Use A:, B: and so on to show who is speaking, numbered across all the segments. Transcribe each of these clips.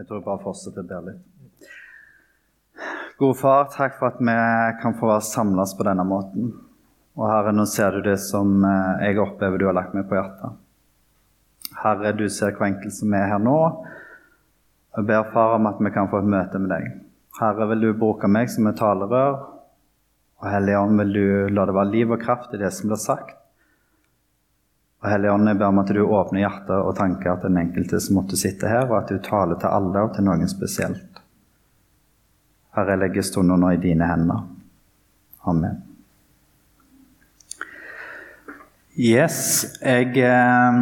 A: Jeg tror jeg bare fortsetter der litt. Gode far, takk for at vi kan få være samles på denne måten. Og Herre, nå ser du det som eh, jeg opplever du har lagt meg på hjertet. Herre, du ser hver enkelt som er her nå. Jeg ber far om at vi kan få et møte med deg. Herre, vil du bruke meg som et talerør? Og Hellige Ånd, vil du la det være liv og kraft i det som blir sagt? Og Hellige Ånd, jeg ber om at du åpner hjertet og tanker til den enkelte som måtte sitte her, og at du taler til alle og til noen spesielt. Herre, jeg legger stunden nå i dine hender. Amen. Yes, jeg eh,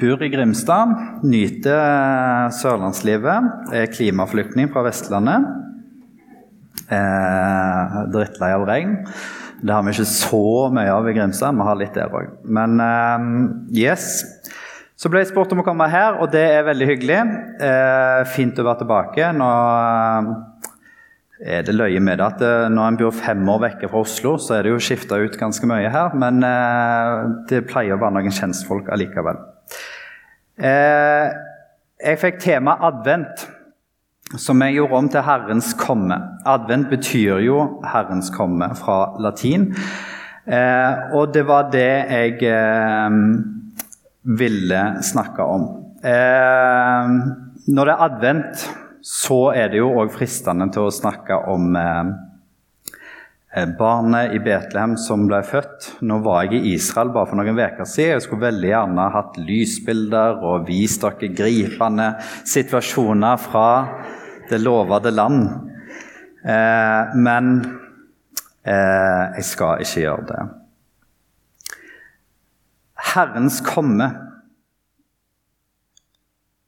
A: bor i Grimstad, nyter eh, sørlandslivet. Er klimaflyktning fra Vestlandet. Eh, drittlei av regn. Det har vi ikke så mye av i Grimstad, vi har litt der òg. Men uh, yes. Så ble jeg spurt om å komme her, og det er veldig hyggelig. Uh, fint å være tilbake. Nå uh, er det løye med det at når en bor fem år vekke fra Oslo, så er det jo skifta ut ganske mye her. Men det pleier å være noen kjentfolk allikevel. jeg fikk tema advent som jeg gjorde om til Herrens komme. Advent betyr jo Herrens komme fra latin. Eh, og det var det jeg eh, ville snakke om. Eh, når det er advent, så er det jo òg fristende til å snakke om eh, eh, barnet i Betlehem som ble født. Nå var jeg i Israel bare for noen uker siden. Jeg skulle veldig gjerne hatt lysbilder og vist dere gripende situasjoner fra det lovede land. Eh, men eh, jeg skal ikke gjøre det. Herrens komme.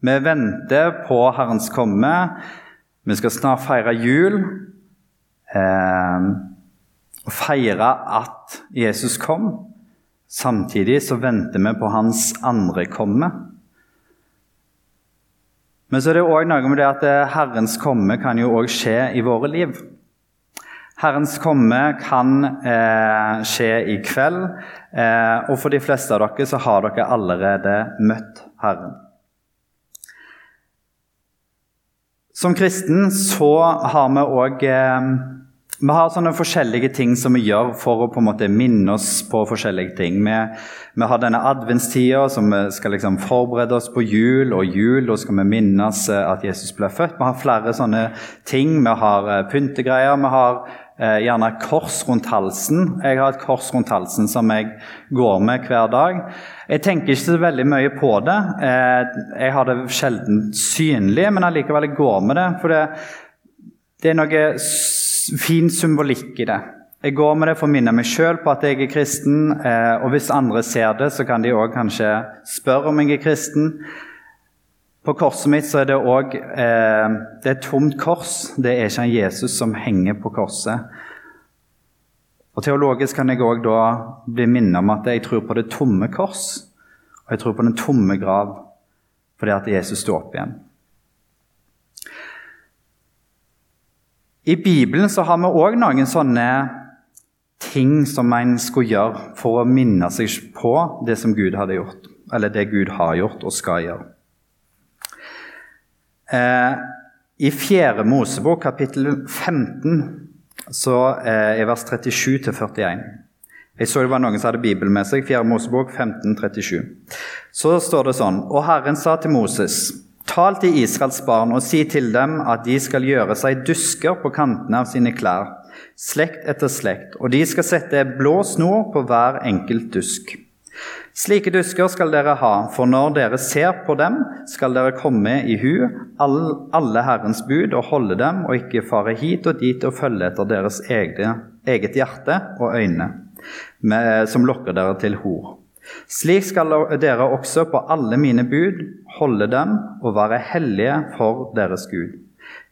A: Vi venter på Herrens komme. Vi skal snart feire jul. Eh, og feire at Jesus kom. Samtidig så venter vi på hans andre komme. Men så er det òg noe med det at eh, Herrens komme kan jo òg skje i våre liv. Herrens komme kan eh, skje i kveld, eh, og for de fleste av dere så har dere allerede møtt Herren. Som kristen så har vi òg eh, vi har sånne forskjellige ting som vi gjør for å på en måte minne oss på forskjellige ting. Vi, vi har denne adventstida som vi skal liksom forberede oss på jul og jul. Da skal vi minnes eh, at Jesus ble født. Vi har flere sånne ting. Vi har eh, pyntegreier. Vi har eh, gjerne kors rundt halsen. Jeg har et kors rundt halsen som jeg går med hver dag. Jeg tenker ikke så veldig mye på det. Eh, jeg har det sjelden synlig, men allikevel jeg går med det. For det, det er noe fin symbolikk i det. Jeg går med det for å minne meg sjøl på at jeg er kristen. Eh, og hvis andre ser det, så kan de òg kanskje spørre om jeg er kristen. På korset mitt så er det òg eh, Det er et tomt kors. Det er ikke en Jesus som henger på korset. Og Teologisk kan jeg òg bli minnet om at jeg tror på det tomme kors. Og jeg tror på den tomme grav fordi at Jesus sto opp igjen. I Bibelen så har vi òg noen sånne ting som en skulle gjøre for å minne seg på det som Gud hadde gjort, eller det Gud har gjort og skal gjøre. Eh, I 4. Mosebok, kapittel 15, så eh, er vers 37-41 Jeg så det var noen som hadde Bibelen med seg. 4. Mosebok 15, 37. Så står det sånn Og Herren sa til Moses Tal til Israels barn og si til dem at de skal gjøre seg dusker på kantene av sine klær, slekt etter slekt, og de skal sette blå snor på hver enkelt dusk. Slike dusker skal dere ha, for når dere ser på dem, skal dere komme i hu alle Herrens bud og holde dem, og ikke fare hit og dit og følge etter deres eget hjerte og øyne, som lokker dere til hor. Slik skal dere også på alle mine bud holde dem og være hellige for deres Gud.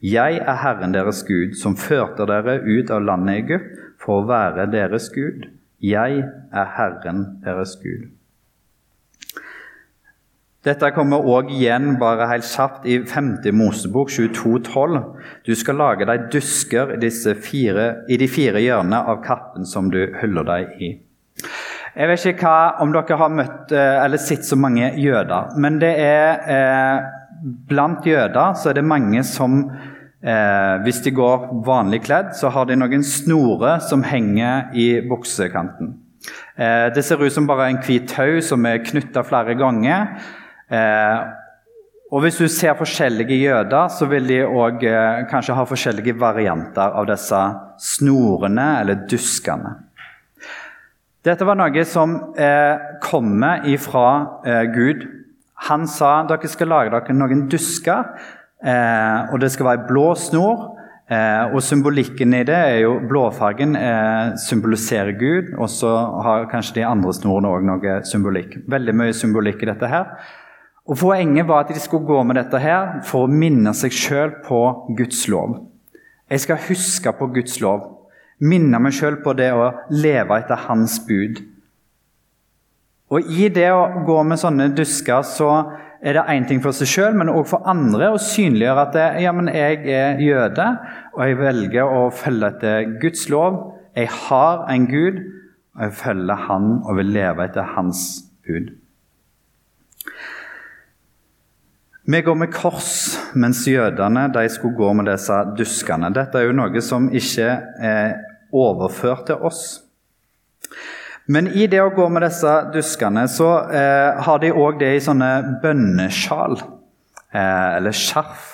A: Jeg er Herren deres Gud, som førte dere ut av landet Egypt for å være deres Gud. Jeg er Herren deres Gud. Dette kommer òg igjen bare helt kjapt i 5. Mosebok 22,12. Du skal lage deg dusker i, fire, i de fire hjørnene av kappen som du hyller deg i. Jeg vet ikke hva, om dere har møtt eh, eller sett så mange jøder, men det er, eh, blant jøder så er det mange som eh, Hvis de går vanlig kledd, så har de noen snorer som henger i buksekanten. Eh, det ser ut som bare en hvit tau som er knytta flere ganger. Eh, og Hvis du ser forskjellige jøder, så vil de òg eh, kanskje ha forskjellige varianter av disse snorene eller duskene. Dette var noe som eh, kommer ifra eh, Gud. Han sa dere skal lage dere noen dusker, eh, og det skal være blå snor. Eh, og Symbolikken i det er jo blåfargen eh, symboliserer Gud, og så har kanskje de andre snorene òg noe symbolikk. Veldig mye symbolikk i dette her. Og Poenget var at de skulle gå med dette her for å minne seg sjøl på Guds lov. Jeg skal huske på Guds lov. Minne meg sjøl på det å leve etter Hans bud. Og I det å gå med sånne dusker så er det én ting for seg sjøl, men òg for andre å synliggjøre at det, ja, men jeg er jøde, og jeg velger å følge etter Guds lov. Jeg har en Gud, og jeg følger Han og vil leve etter Hans bud. Vi går med kors, mens jødene de skulle gå med disse duskene. Dette er jo noe som ikke er overført til oss. Men i det å gå med disse duskene, så eh, har de òg det i sånne bønnesjal, eh, eller skjerf.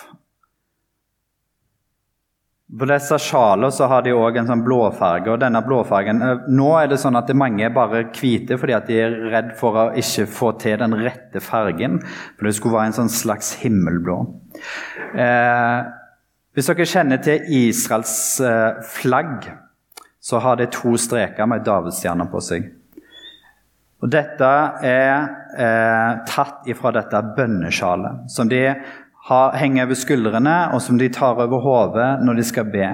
A: På disse sjalene så har de òg en sånn blåfarge. og denne blåfargen, eh, Nå er det sånn at det mange er bare hvite fordi at de er redd for å ikke få til den rette fargen. For det skulle være en sånn slags himmelblå. Eh, hvis dere kjenner til Israels eh, flagg så har det to streker med davidsstjerner på seg. Og Dette er eh, tatt ifra dette bønnesjalet, som de har, henger over skuldrene, og som de tar over hodet når de skal be.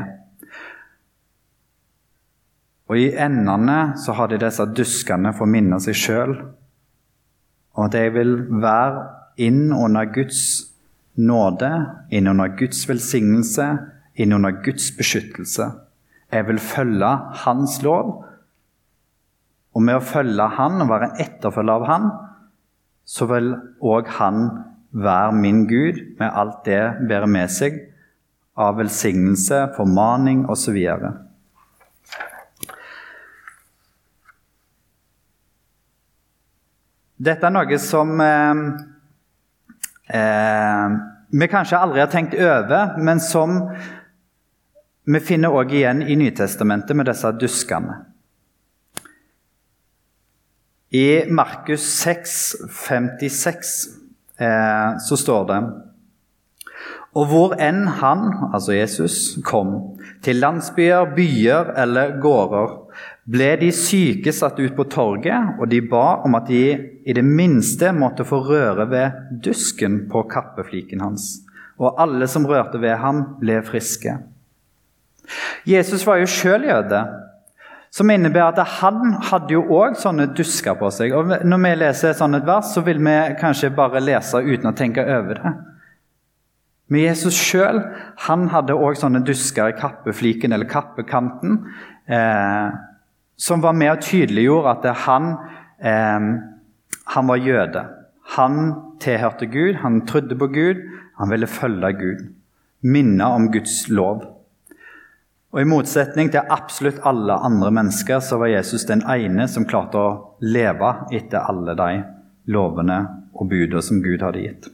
A: Og I endene så har de disse duskene for å minne seg sjøl om at jeg vil være inn under Guds nåde, inn under Guds velsignelse, inn under Guds beskyttelse. Jeg vil følge hans lov. Og med å følge han og være en etterfølger av han, så vil òg han være min Gud med alt det bærer med seg av velsignelse, formaning osv. Dette er noe som eh, eh, vi kanskje aldri har tenkt over, men som vi finner òg igjen i Nytestamentet med disse duskene. I Markus 6, 56 eh, så står det Og hvor enn han, altså Jesus, kom, til landsbyer, byer eller gårder, ble de syke satt ut på torget, og de ba om at de i det minste måtte få røre ved dusken på kappefliken hans. Og alle som rørte ved ham, ble friske. Jesus var jo sjøl jøde, som innebærer at han hadde jo òg sånne dusker på seg. Og Når vi leser sånn et vers, så vil vi kanskje bare lese uten å tenke over det. Men Jesus sjøl hadde òg sånne dusker i kappefliken eller kappekanten, eh, som var med og tydeliggjorde at han, eh, han var jøde. Han tilhørte Gud, han trodde på Gud, han ville følge Gud. Minne om Guds lov. Og I motsetning til absolutt alle andre mennesker så var Jesus den ene som klarte å leve etter alle de lovene og budene som Gud hadde gitt.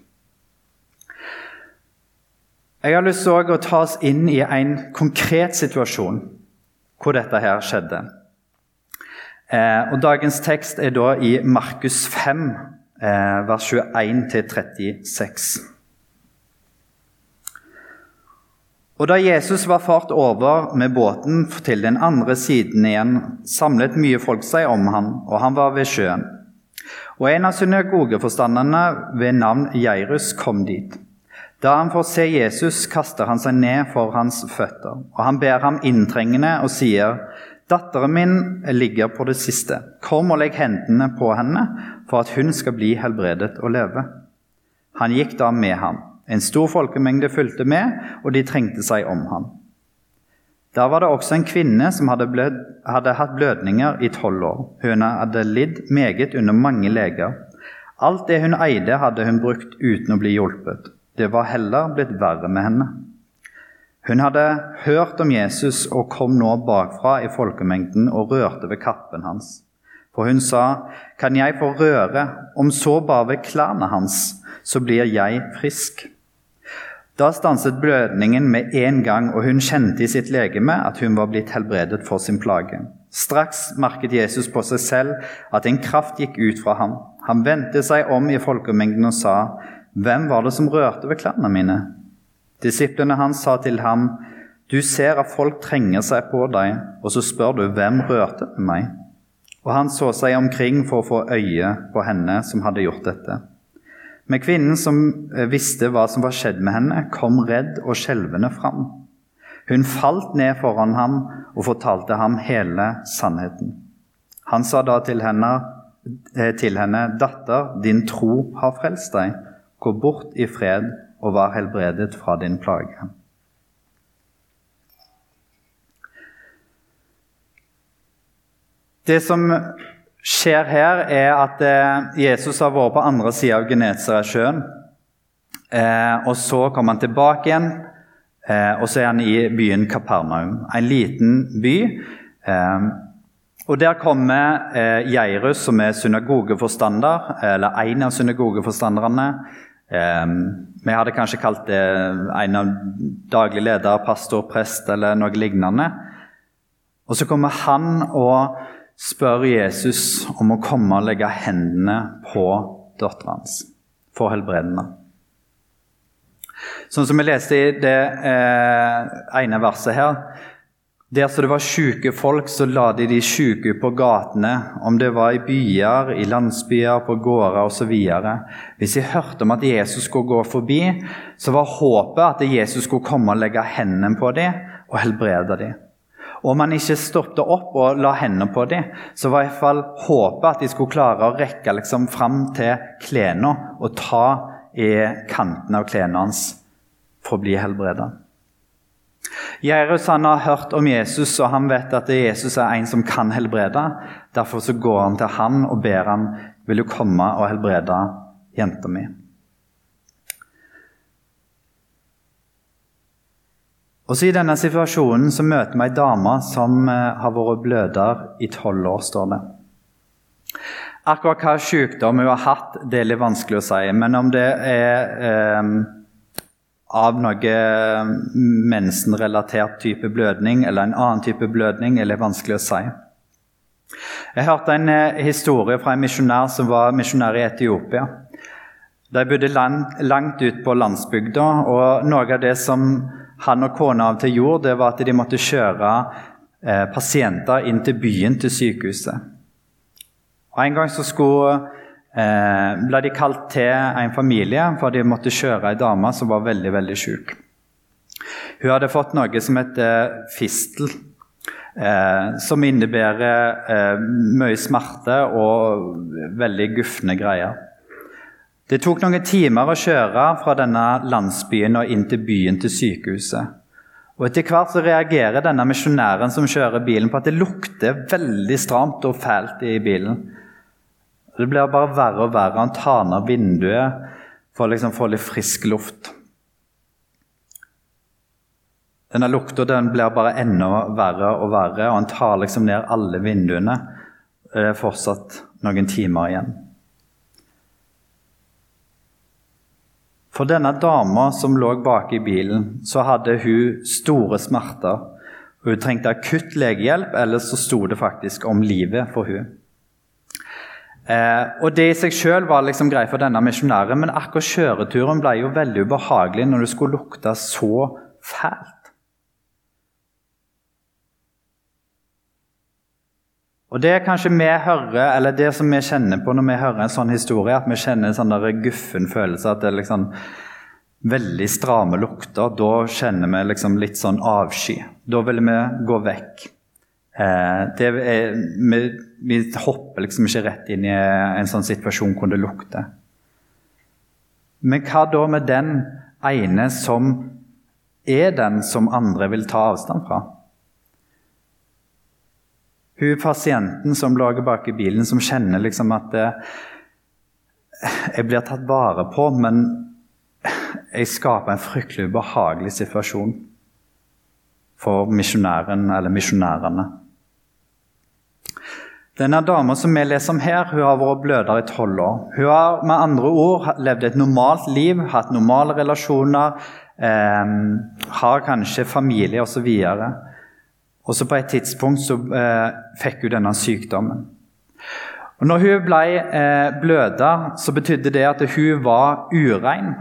A: Jeg har lyst til å ta oss inn i en konkret situasjon hvor dette her skjedde. Eh, og Dagens tekst er da i Markus 5, eh, vers 21-36. Og da Jesus var fart over med båten til den andre siden igjen, samlet mye folk seg om ham, og han var ved sjøen. Og en av synagogeforstanderne ved navn Jairus kom dit. Da han får se Jesus, kaster han seg ned for hans føtter, og han ber ham inntrengende og sier, Datteren min ligger på det siste. Kom og legg hendene på henne, for at hun skal bli helbredet og leve. Han gikk da med ham. En stor folkemengde fulgte med, og de trengte seg om ham. Der var det også en kvinne som hadde, blød, hadde hatt blødninger i tolv år. Hun hadde lidd meget under mange leger. Alt det hun eide, hadde hun brukt uten å bli hjulpet. Det var heller blitt verre med henne. Hun hadde hørt om Jesus og kom nå bakfra i folkemengden og rørte ved kappen hans. For hun sa, 'Kan jeg få røre, om så bare ved klærne hans, så blir jeg frisk.' Da stanset blødningen med en gang, og hun kjente i sitt legeme at hun var blitt helbredet for sin plage. Straks merket Jesus på seg selv at en kraft gikk ut fra ham. Han vendte seg om i folkemengden og sa, 'Hvem var det som rørte ved klærne mine?' Disiplene hans sa til ham, 'Du ser at folk trenger seg på deg, og så spør du, 'Hvem rørte meg?' Og han så seg omkring for å få øye på henne som hadde gjort dette. Men kvinnen som eh, visste hva som var skjedd med henne, kom redd og skjelvende fram. Hun falt ned foran ham og fortalte ham hele sannheten. Han sa da til henne, eh, til henne 'Datter, din tro har frelst deg. Gå bort i fred og vær helbredet fra din plage.' Det som skjer her, er at eh, Jesus har vært på andre sida av Genesaretsjøen. Eh, og så kommer han tilbake igjen, eh, og så er han i byen Kapernaum, en liten by. Og Der kommer Jairus, som er synagogeforstander, eller en av synagogeforstanderne. Vi hadde kanskje kalt det en av daglig leder, pastor, prest eller noe lignende. Og så kommer han og spør Jesus om å komme og legge hendene på datteren hans for helbredende. Sånn som vi leste i det eh, ene verset her. Der så det var syke folk, så la de de syke på gatene, om det var i byer, i landsbyer, på gårder osv. Hvis de hørte om at Jesus skulle gå forbi, så var håpet at Jesus skulle komme og legge hendene på dem og helbrede dem. Og om han ikke stoppet opp og la hendene på dem, så var i hvert fall håpet at de skulle klare å rekke liksom fram til klærne og ta i kantene av klærne hans for å bli helbredet. Jairus har hørt om Jesus, og han vet at Jesus er en som kan helbrede. Derfor så går han til han og ber han vil du komme og helbrede jenta mi. Også I denne situasjonen så møter vi ei dame som eh, har vært bløder i tolv år, står det. Akkurat hva sykdom hun har hatt, det er litt vanskelig å si. Men om det er eh, av noe mensenrelatert type blødning eller en annen type blødning, er litt vanskelig å si. Jeg hørte en eh, historie fra en misjonær som var misjonær i Etiopia. De bodde langt, langt ut på landsbygda, og noe av det som han og kona av til jord, det var at de måtte kjøre eh, pasienter inn til byen, til sykehuset. Og En gang så skulle, eh, ble de kalt til en familie, for de måtte kjøre ei dame som var veldig veldig syk. Hun hadde fått noe som heter fistel, eh, som innebærer eh, mye smerte og veldig gufne greier. Det tok noen timer å kjøre fra denne landsbyen og inn til byen til sykehuset. Og Etter hvert så reagerer denne misjonæren som kjører bilen, på at det lukter veldig stramt og fælt i bilen. Det blir bare verre og verre. Han tar ned vinduet for å liksom få litt frisk luft. Denne lukta den blir bare enda verre og verre, og han tar liksom ned alle vinduene. Det er fortsatt noen timer igjen. For denne dama som lå bak i bilen, så hadde hun store smerter. Hun trengte akutt legehjelp, ellers så sto det faktisk om livet for hun. Eh, og Det i seg selv var liksom greit for denne misjonæren, men akkurat kjøreturen ble jo veldig ubehagelig når det skulle lukte så fælt. Og Det kanskje vi hører, eller det som vi kjenner på når vi hører en sånn historie, at vi kjenner en sånn guffen følelse, at det er liksom veldig stramme lukter. Da kjenner vi liksom litt sånn avsky. Da vil vi gå vekk. Eh, er, vi, vi, hopper liksom ikke rett inn i en sånn situasjon hvor det lukter. Men hva da med den ene som er den som andre vil ta avstand fra? Hun pasienten som lå bak i bilen, som kjenner liksom at eh, jeg blir tatt vare på, men jeg skaper en fryktelig ubehagelig situasjon for misjonæren eller misjonærene. Denne dama som vi leser om her, hun har vært bløder i tolv år. Hun har med andre ord levd et normalt liv, hatt normale relasjoner, eh, har kanskje familie osv. Og så på et tidspunkt så eh, fikk hun denne sykdommen. Og når hun ble eh, bløda, så betydde det at hun var urein.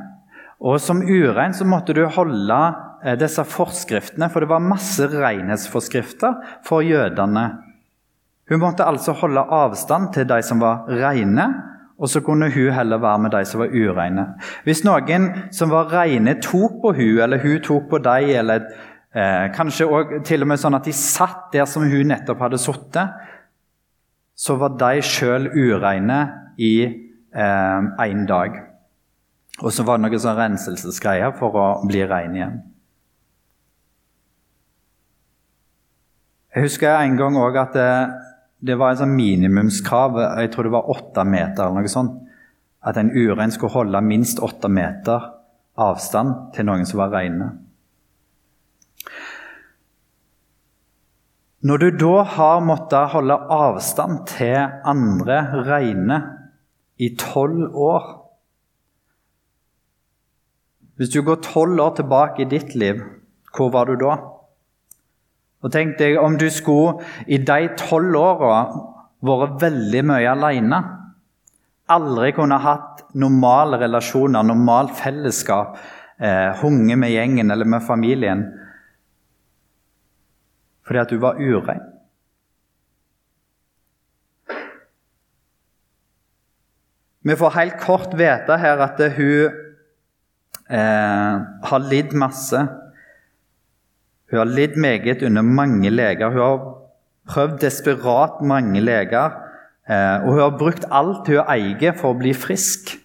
A: Og som urein så måtte du holde eh, disse forskriftene, for det var masse renhetsforskrifter for jødene hun måtte altså holde avstand til de som var rene, og så kunne hun heller være med de som var ureine. Hvis noen som var rene, tok på hun, eller hun tok på dem, eller eh, kanskje også, til og med sånn at de satt der som hun nettopp hadde sittet, så var de sjøl ureine i én eh, dag. Og så var det noen sånn renselsesgreier for å bli rein igjen. Jeg husker en gang òg at det, det var en sånn minimumskrav. Jeg tror det var åtte meter eller noe sånt. At en urein skulle holde minst åtte meter avstand til noen som var reine. Når du da har måttet holde avstand til andre reine i tolv år Hvis du går tolv år tilbake i ditt liv, hvor var du da? Og tenk deg om du skulle i de tolv åra vært veldig mye alene. Aldri kunne hatt normale relasjoner, normalt fellesskap, eh, hunget med gjengen eller med familien. Fordi at du var urein. Vi får helt kort vite her at hun eh, har lidd masse. Hun har lidd meget under mange leger. Hun har prøvd desperat mange leger. Eh, og hun har brukt alt hun eier for å bli frisk.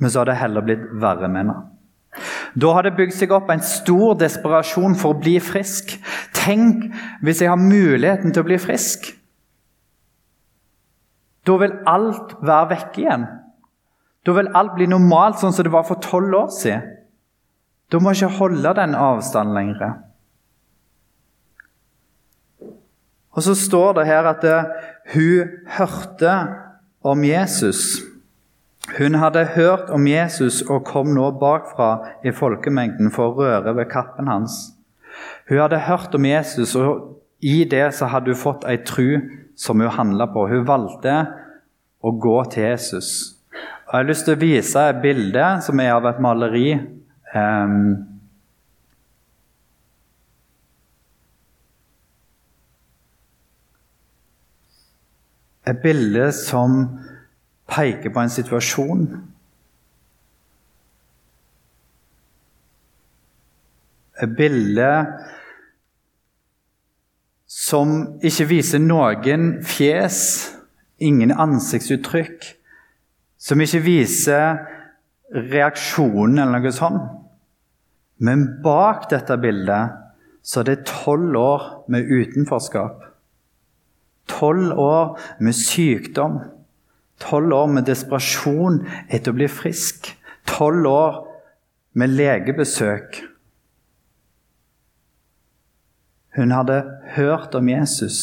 A: Men så har det heller blitt verre med henne. Da har det bygd seg opp en stor desperasjon for å bli frisk. Tenk hvis jeg har muligheten til å bli frisk. Da vil alt være vekke igjen. Da vil alt bli normalt, sånn som det var for tolv år siden. Da må jeg ikke holde den avstanden lenger. Og så står det her at hun hørte om Jesus. Hun hadde hørt om Jesus og kom nå bakfra i folkemengden for å røre ved kappen hans. Hun hadde hørt om Jesus, og i det så hadde hun fått ei tru som hun handla på. Hun valgte å gå til Jesus. Og Jeg har lyst til å vise et bilde som er av et maleri. Um, Et bilde som peker på en situasjon. Et bilde som ikke viser noen fjes, ingen ansiktsuttrykk. Som ikke viser reaksjonen eller noe sånt. Men bak dette bildet så er det tolv år med utenforskap. Tolv år med sykdom. Tolv år med desperasjon etter å bli frisk. Tolv år med legebesøk. Hun hadde hørt om Jesus.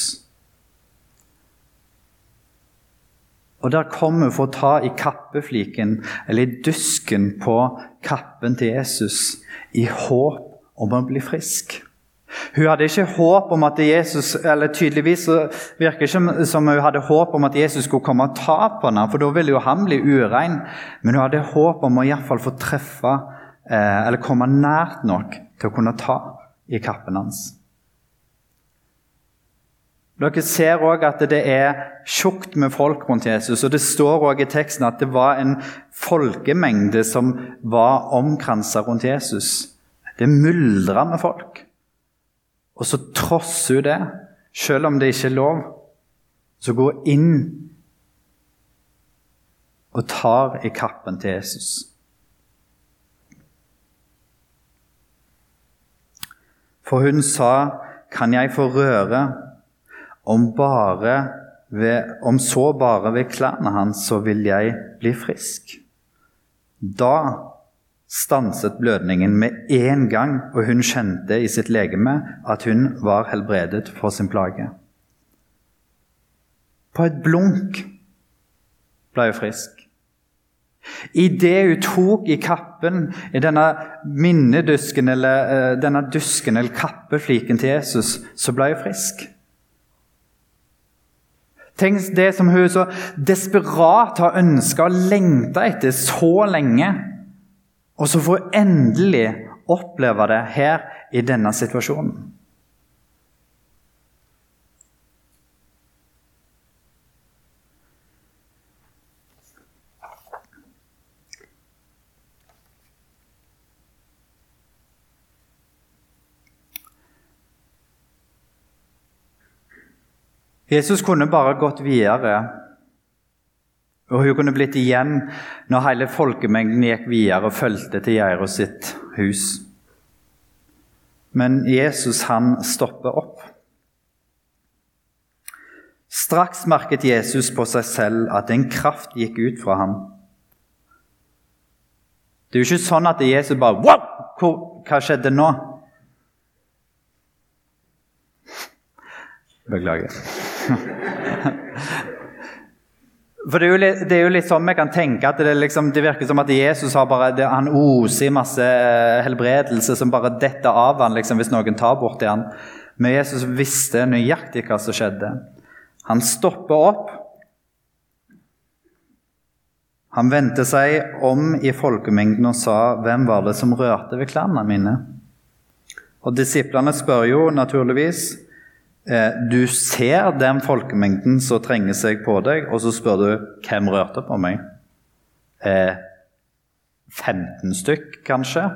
A: Og der kom hun for å ta i kappefliken, eller i dusken på kappen til Jesus, i håp om å bli frisk. Hun hadde ikke håp om at Jesus eller tydeligvis virker ikke som hun hadde håp om at Jesus skulle komme og ta på henne, for da ville jo han bli urein. Men hun hadde håp om å i fall få treffe eh, eller komme nært nok til å kunne ta i kappen hans. Dere ser òg at det er tjukt med folk rundt Jesus. og Det står også i teksten at det var en folkemengde som var omkransa rundt Jesus. Det myldra med folk. Og så trosser hun det, selv om det ikke er lov. Så går hun inn og tar i kappen til Jesus. For hun sa, 'Kan jeg få røre, om, ved, om så bare ved klærne hans, så vil jeg bli frisk.' Da stanset blødningen med en gang, og hun kjente i sitt legeme at hun var helbredet for sin plage. På et blunk ble hun frisk. Idet hun tok i kappen, i denne minnedusken eller uh, denne dusken eller kappefliken til Jesus, så ble hun frisk. Tenk det som hun så desperat har ønska og lengta etter så lenge. Og så får hun endelig oppleve det her i denne situasjonen. Jesus kunne bare gått videre, og hun kunne blitt igjen når hele folkemengden gikk videre og fulgte til Jairus sitt hus. Men Jesus, han stopper opp. Straks merket Jesus på seg selv at en kraft gikk ut fra ham. Det er jo ikke sånn at Jesus bare Wow! Hva skjedde nå? Beklager. For det er, litt, det er, jo litt, sånn vi kan tenke at det, liksom, det virker som at Jesus har bare, det, han oser i masse helbredelse som bare detter av han liksom, hvis noen tar borti han. Men Jesus visste nøyaktig hva som skjedde. Han stopper opp. Han vendte seg om i folkemengden og sa, 'Hvem var det som rørte ved klærne mine?' Og Disiplene spør jo naturligvis, Eh, du ser den folkemengden som trenger seg på deg, og så spør du hvem rørte på meg. 15 eh, stykk, kanskje?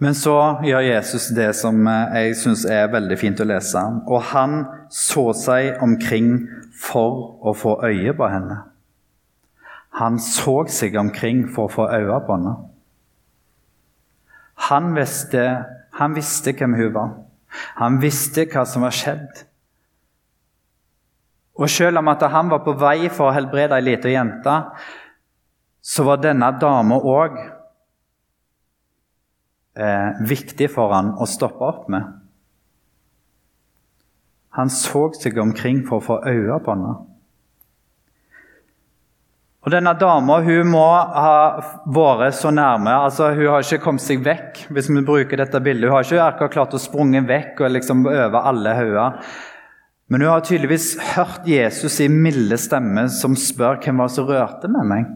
A: Men så gjør Jesus det som eh, jeg syns er veldig fint å lese. Og han så seg omkring for å få øye på henne. Han så seg omkring for å få øye på henne. Han visste han visste hvem hun var. Han visste hva som var skjedd. Og selv om at han var på vei for å helbrede ei lita jente, så var denne dama òg eh, viktig for han å stoppe opp med. Han så seg omkring for å få øye på henne. Og Denne dama hun må ha vært så nærme. altså Hun har ikke kommet seg vekk. hvis vi bruker dette bildet. Hun har ikke akkurat klart å sprunge vekk og liksom over alle hauger. Men hun har tydeligvis hørt Jesus i milde stemme som spør hvem var som rørte med meg.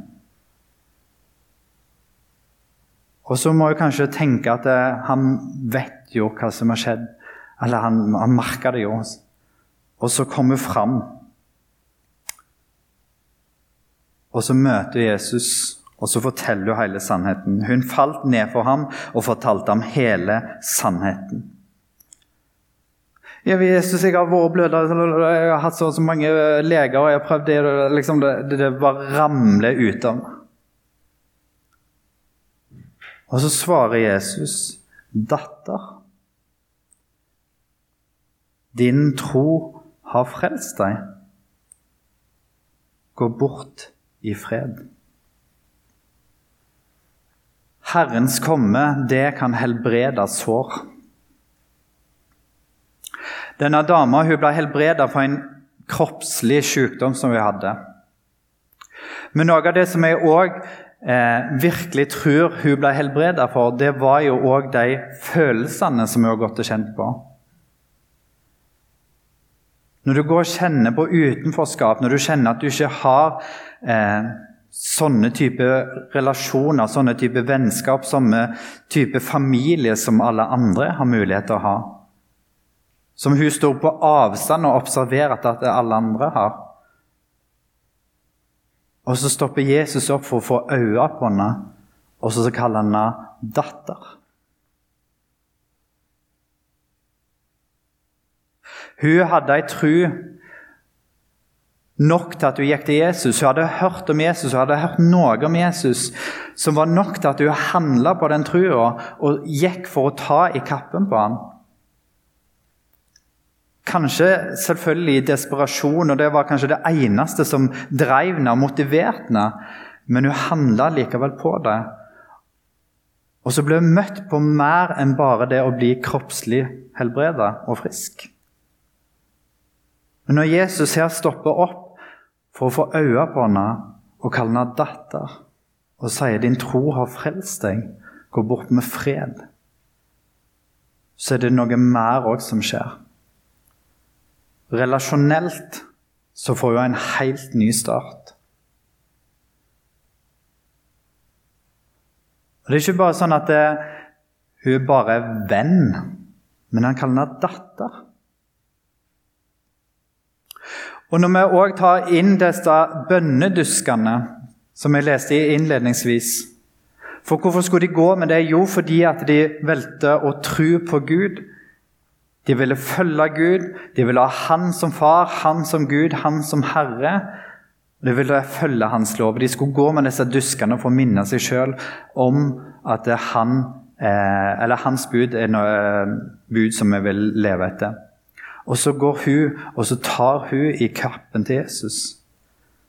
A: Og så må hun kanskje tenke at eh, han vet jo hva som har skjedd. Eller han, han merker det jo. Og så kommer hun fram Og så møter Jesus, og så forteller hun hele sannheten. Hun falt ned for ham og fortalte ham hele sannheten. Ja, Jesus, jeg har vært bløder, jeg har hatt så, så mange leger, og jeg har prøvd det, liksom det, det, det bare ramler ut av meg. Og så svarer Jesus, 'Datter, din tro har frelst deg. Gå bort i fred. Herrens komme, det kan helbrede sår. Denne dama hun ble helbredet for en kroppslig sykdom som hun hadde. Men noe av det som jeg òg eh, virkelig tror hun ble helbredet for, det var jo òg de følelsene som hun har gått og kjent på. Når du går og kjenner på utenforskap, når du kjenner at du ikke har eh, sånne type relasjoner, sånne type vennskap, sånne type familie som alle andre har mulighet til å ha. Som hun står på avstand og observerer at alle andre har. Og så stopper Jesus opp for å få øye på henne, og så kaller han henne datter. Hun hadde ei tru nok til at hun gikk til Jesus. Hun hadde hørt om Jesus, hun hadde hørt noe om Jesus som var nok til at hun handla på den trua og gikk for å ta i kappen på ham. Kanskje selvfølgelig i desperasjon, og det var kanskje det eneste som drev henne og motiverte henne. men hun handla likevel på det. Og så ble hun møtt på mer enn bare det å bli kroppslig helbreda og frisk. Men når Jesus her stopper opp for å få øye på henne og kalle henne datter, og sier 'din tro har frelst deg', gå bort med fred, så er det noe mer òg som skjer. Relasjonelt så får hun en helt ny start. Og Det er ikke bare sånn at det, hun er venn, men han kaller henne datter. Og Når vi òg tar inn disse bønneduskene som jeg leste innledningsvis For hvorfor skulle de gå med det? Jo, fordi at de valgte å tro på Gud. De ville følge Gud, de ville ha Han som far, Han som Gud, Han som Herre. De ville følge Hans lov. De skulle gå med disse duskene for å minne seg sjøl om at han, eh, eller hans bud er noe eh, bud som vi vil leve etter. Og så går hun og så tar hun i kappen til Jesus.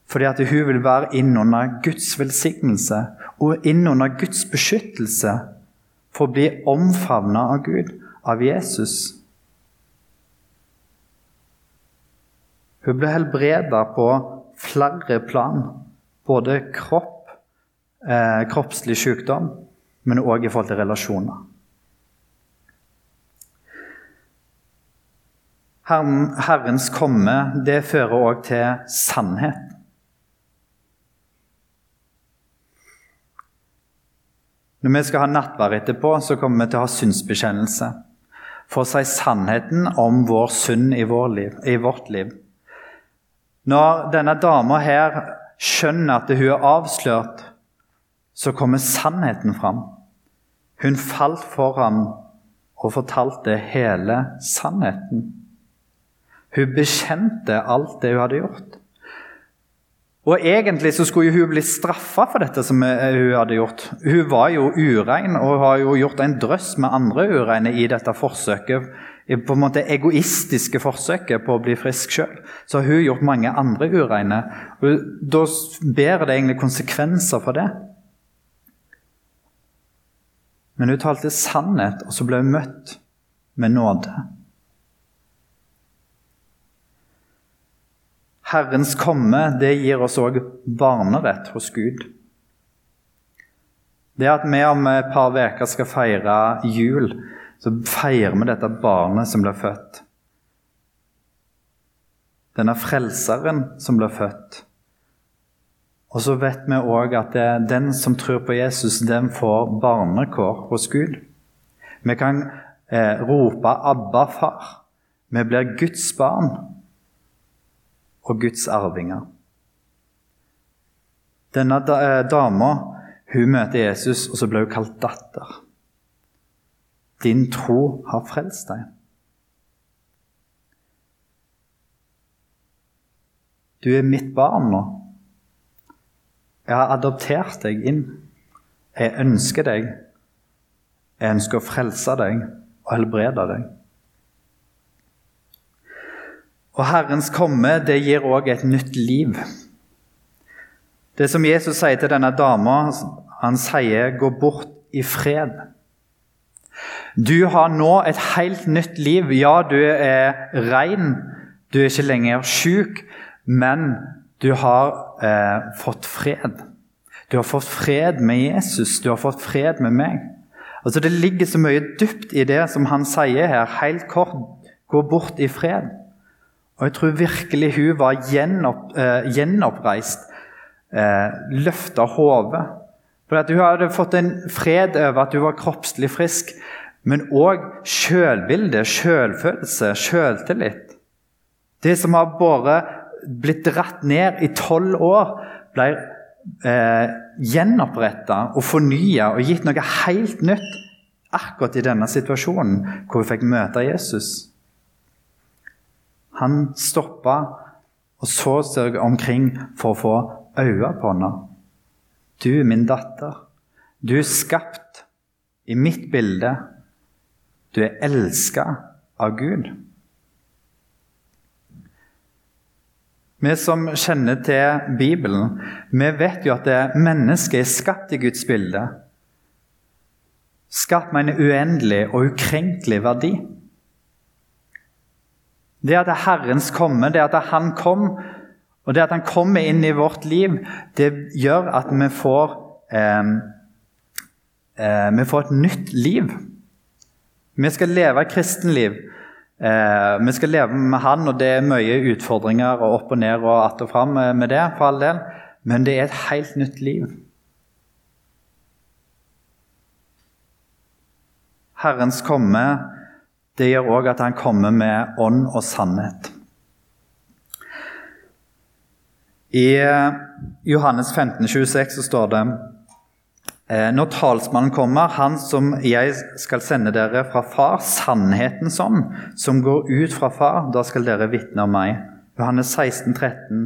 A: Fordi at hun vil være innunder Guds velsignelse og innunder Guds beskyttelse for å bli omfavna av Gud, av Jesus. Hun ble helbreda på flere plan. Både kropp, eh, kroppslig sykdom, men òg i forhold til relasjoner. Herren, Herrens komme det fører òg til sannhet. Når vi skal ha nattverd etterpå, så kommer vi til å ha synsbekjennelse. For å si sannheten om vår synd i, vår liv, i vårt liv. Når denne dama her skjønner at hun er avslørt, så kommer sannheten fram. Hun falt for ham og fortalte hele sannheten. Hun bekjente alt det hun hadde gjort. Og Egentlig så skulle hun bli straffa for dette som hun hadde gjort. Hun var jo urein og har jo gjort en drøss med andre ureine i dette forsøket på en måte egoistiske forsøket på å bli frisk sjøl, så har hun gjort mange andre ureine. Da bærer det egentlig konsekvenser for det. Men hun talte sannhet, og så ble hun møtt med nåde. Herrens komme det gir oss òg barnerett hos Gud. Det at vi om et par uker skal feire jul, så feirer vi dette barnet som ble født. Denne frelseren som ble født. Og så vet vi òg at den som tror på Jesus, den får barnekår hos Gud. Vi kan eh, rope 'Abba, far'. Vi blir Guds barn og Guds arvinger. Denne eh, dama hun møter Jesus, og så blir hun kalt datter. Din tro har frelst deg. Du er mitt barn nå. Jeg har adoptert deg inn. Jeg ønsker deg. Jeg ønsker å frelse deg og helbrede deg. Og Herrens komme det gir òg et nytt liv. Det som Jesus sier til denne dama, han sier 'gå bort i fred'. Du har nå et helt nytt liv. Ja, du er ren, du er ikke lenger sjuk, men du har eh, fått fred. Du har fått fred med Jesus, du har fått fred med meg. Altså Det ligger så mye dypt i det som han sier her. Helt kort gå bort i fred. Og jeg tror virkelig hun var gjenopp, eh, gjenoppreist. Eh, Løfta hodet. For Hun hadde fått en fred over at hun var kroppslig frisk, men òg sjølbilde, sjølfølelse, sjøltillit. Det som har bare blitt dratt ned i tolv år, ble eh, gjenoppretta og fornya og gitt noe helt nytt akkurat i denne situasjonen hvor hun fikk møte Jesus. Han stoppa og så seg omkring for å få øye på henne. Du, min datter, du er skapt i mitt bilde du er elska av Gud. Vi som kjenner til Bibelen, vi vet jo at mennesket er skapt i Guds bilde. Skapt med en uendelig og ukrenkelig verdi. Det at det er Herrens komme, det at Han kom, og det at Han kommer inn i vårt liv, det gjør at vi får, eh, eh, vi får et nytt liv. Vi skal leve et kristenliv. Eh, vi skal leve med Han, og det er mye utfordringer og opp og ned og att og fram med det, for all del. men det er et helt nytt liv. Herrens komme det gjør òg at han kommer med ånd og sannhet. I eh, Johannes 15, 26 så står det Eh, når talsmannen kommer, han som jeg skal sende dere fra far, sannhetens ånd, som går ut fra far, da skal dere vitne om meg. Johannes 16, 13.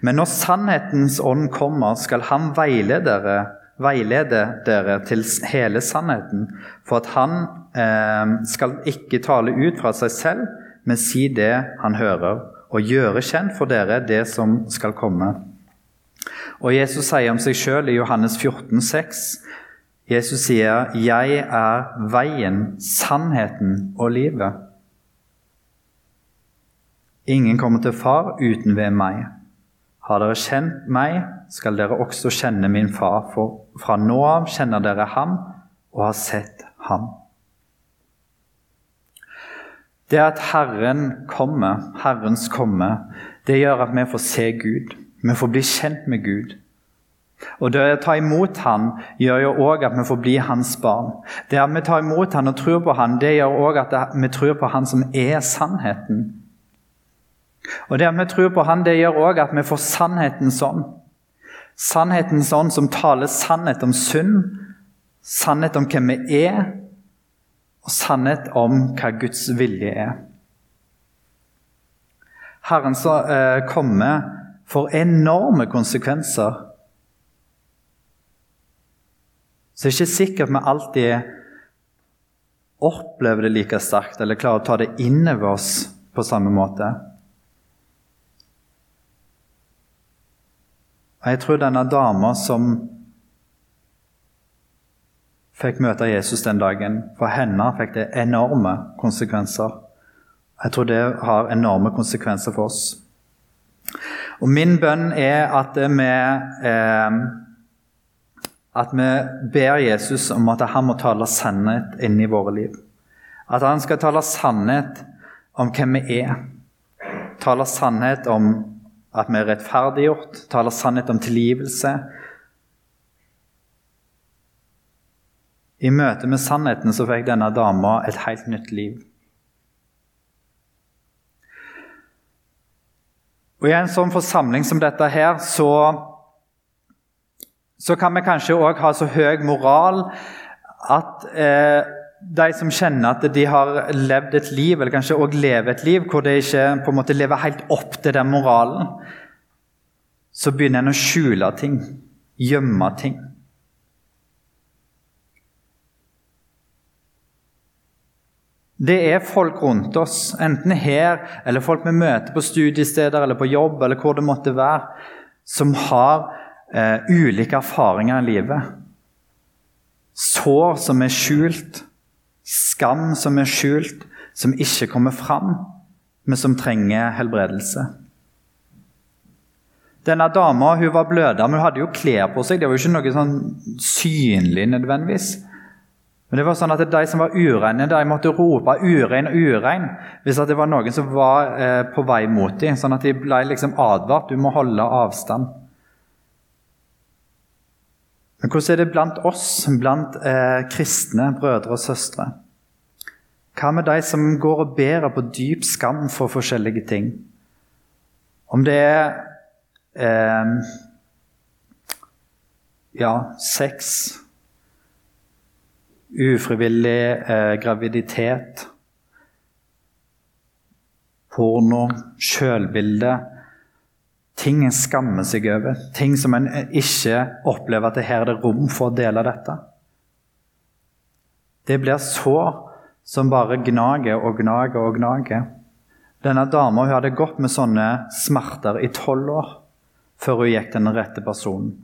A: Men når sannhetens ånd kommer, skal han veilede dere, veilede dere til hele sannheten, for at han eh, skal ikke tale ut fra seg selv, men si det han hører, og gjøre kjent for dere det som skal komme. Og Jesus sier om seg sjøl i Johannes 14, 14,6 Jesus sier, 'Jeg er veien, sannheten og livet'. Ingen kommer til Far uten ved meg. Har dere kjent meg, skal dere også kjenne min far, for fra nå av kjenner dere ham og har sett ham. Det at Herren kommer, Herrens komme, det gjør at vi får se Gud. Vi får bli kjent med Gud. Og Det å ta imot Han gjør jo òg at vi får bli Hans barn. Det at vi tar imot Han og tror på Han, det gjør òg at vi tror på Han som er sannheten. Og Det at vi tror på Han, det gjør òg at vi får sannhetens ånd. Sannhetens ånd som taler sannhet om synd, sannhet om hvem vi er, og sannhet om hva Guds vilje er. Herren som eh, kommer får enorme konsekvenser. Så det er ikke sikkert vi alltid opplever det like sterkt eller klarer å ta det inn over oss på samme måte. Og Jeg tror denne dama som fikk møte Jesus den dagen, for henne fikk det enorme konsekvenser. Jeg tror det har enorme konsekvenser for oss. Og Min bønn er at vi, eh, at vi ber Jesus om at han må tale sannhet inn i våre liv. At han skal tale sannhet om hvem vi er. Tale sannhet om at vi er rettferdiggjort, taler sannhet om tilgivelse. I møte med sannheten så fikk denne dama et helt nytt liv. Og I en sånn forsamling som dette her, så, så kan vi kanskje òg ha så høy moral at eh, de som kjenner at de har levd et liv, eller kanskje òg lever et liv, hvor de ikke på en måte lever helt opp til den moralen, så begynner en å skjule ting, gjemme ting. Det er folk rundt oss, enten her eller folk vi møter på studiesteder eller på jobb, eller hvor det måtte være, som har eh, ulike erfaringer i livet. Sår som er skjult, skam som er skjult, som ikke kommer fram, men som trenger helbredelse. Denne dama hun var bløda, men hun hadde jo klær på seg. Det var jo ikke noe sånn synlig nødvendigvis. Men det var sånn at De som var ureine, de måtte rope 'urein, urein' hvis det var noen som var eh, på vei mot dem. Sånn at de ble liksom advart. Du må holde avstand. Men hvordan er det blant oss, blant eh, kristne brødre og søstre? Hva med de som går og bærer på dyp skam for forskjellige ting? Om det er eh, ja, sex ufrivillig eh, graviditet, porno, sjølbilde Ting en skammer seg over, ting som en ikke opplever at det her er det rom for å dele dette. Det blir sår som bare gnager og gnager og gnager. Denne dama hadde gått med sånne smerter i tolv år før hun gikk til den rette personen.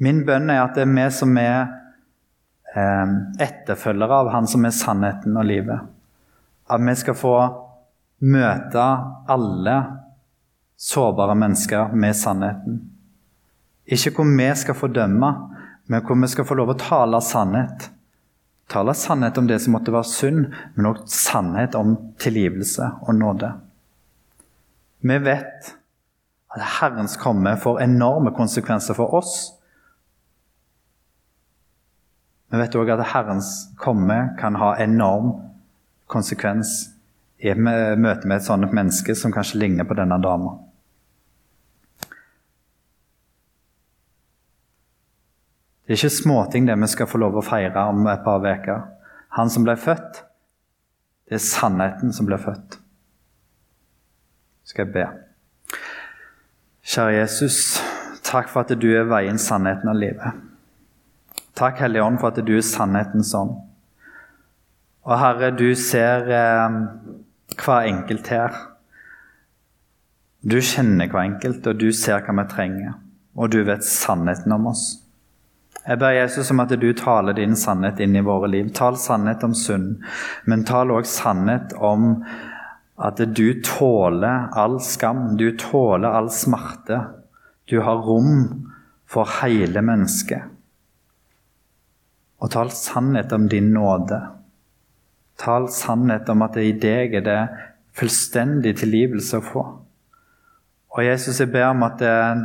A: Min bønn er at det er vi som er eh, etterfølgere av Han som er sannheten og livet. At vi skal få møte alle sårbare mennesker med sannheten. Ikke hvor vi skal fordømme, men hvor vi skal få lov å tale sannhet. Tale sannhet om det som måtte være synd, men også sannhet om tilgivelse og nåde. Vi vet at Herrens komme får enorme konsekvenser for oss vi vet òg at Herrens komme kan ha enorm konsekvens i møte med et sånt menneske som kanskje ligner på denne dama. Det er ikke småting det vi skal få lov å feire om et par uker. Han som ble født, det er sannheten som ble født. Skal jeg be. Kjære Jesus, takk for at du er veien, sannheten og livet. Takk, Hellige Ånd, for at du er sannhetens ånd. Og Herre, du ser eh, hver enkelt her. Du kjenner hver enkelt, og du ser hva vi trenger. Og du vet sannheten om oss. Jeg ber Jesus om at du taler din sannhet inn i våre liv. Tal sannhet om synd, men tal òg sannhet om at du tåler all skam, du tåler all smerte. Du har rom for hele mennesket og tal sannhet om din nåde. Tal sannhet om at det i deg er det fullstendig tilgivelse å få. Og Jesus, jeg ber om at eh,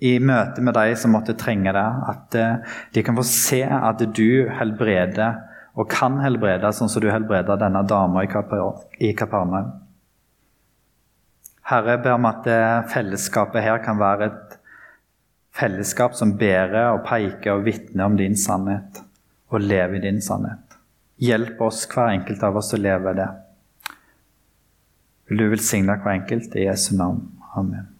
A: i møte med de som måtte trenge det, at eh, de kan få se at du helbreder og kan helbrede, sånn som du helbreder denne dama i Kapernaum. Herre, jeg ber om at eh, fellesskapet her kan være et fellesskap som bærer og peker og vitner om din sannhet, og lever i din sannhet. Hjelp oss, hver enkelt av oss, å leve det. Vil du velsigne hver enkelt i Jesu navn. Amen.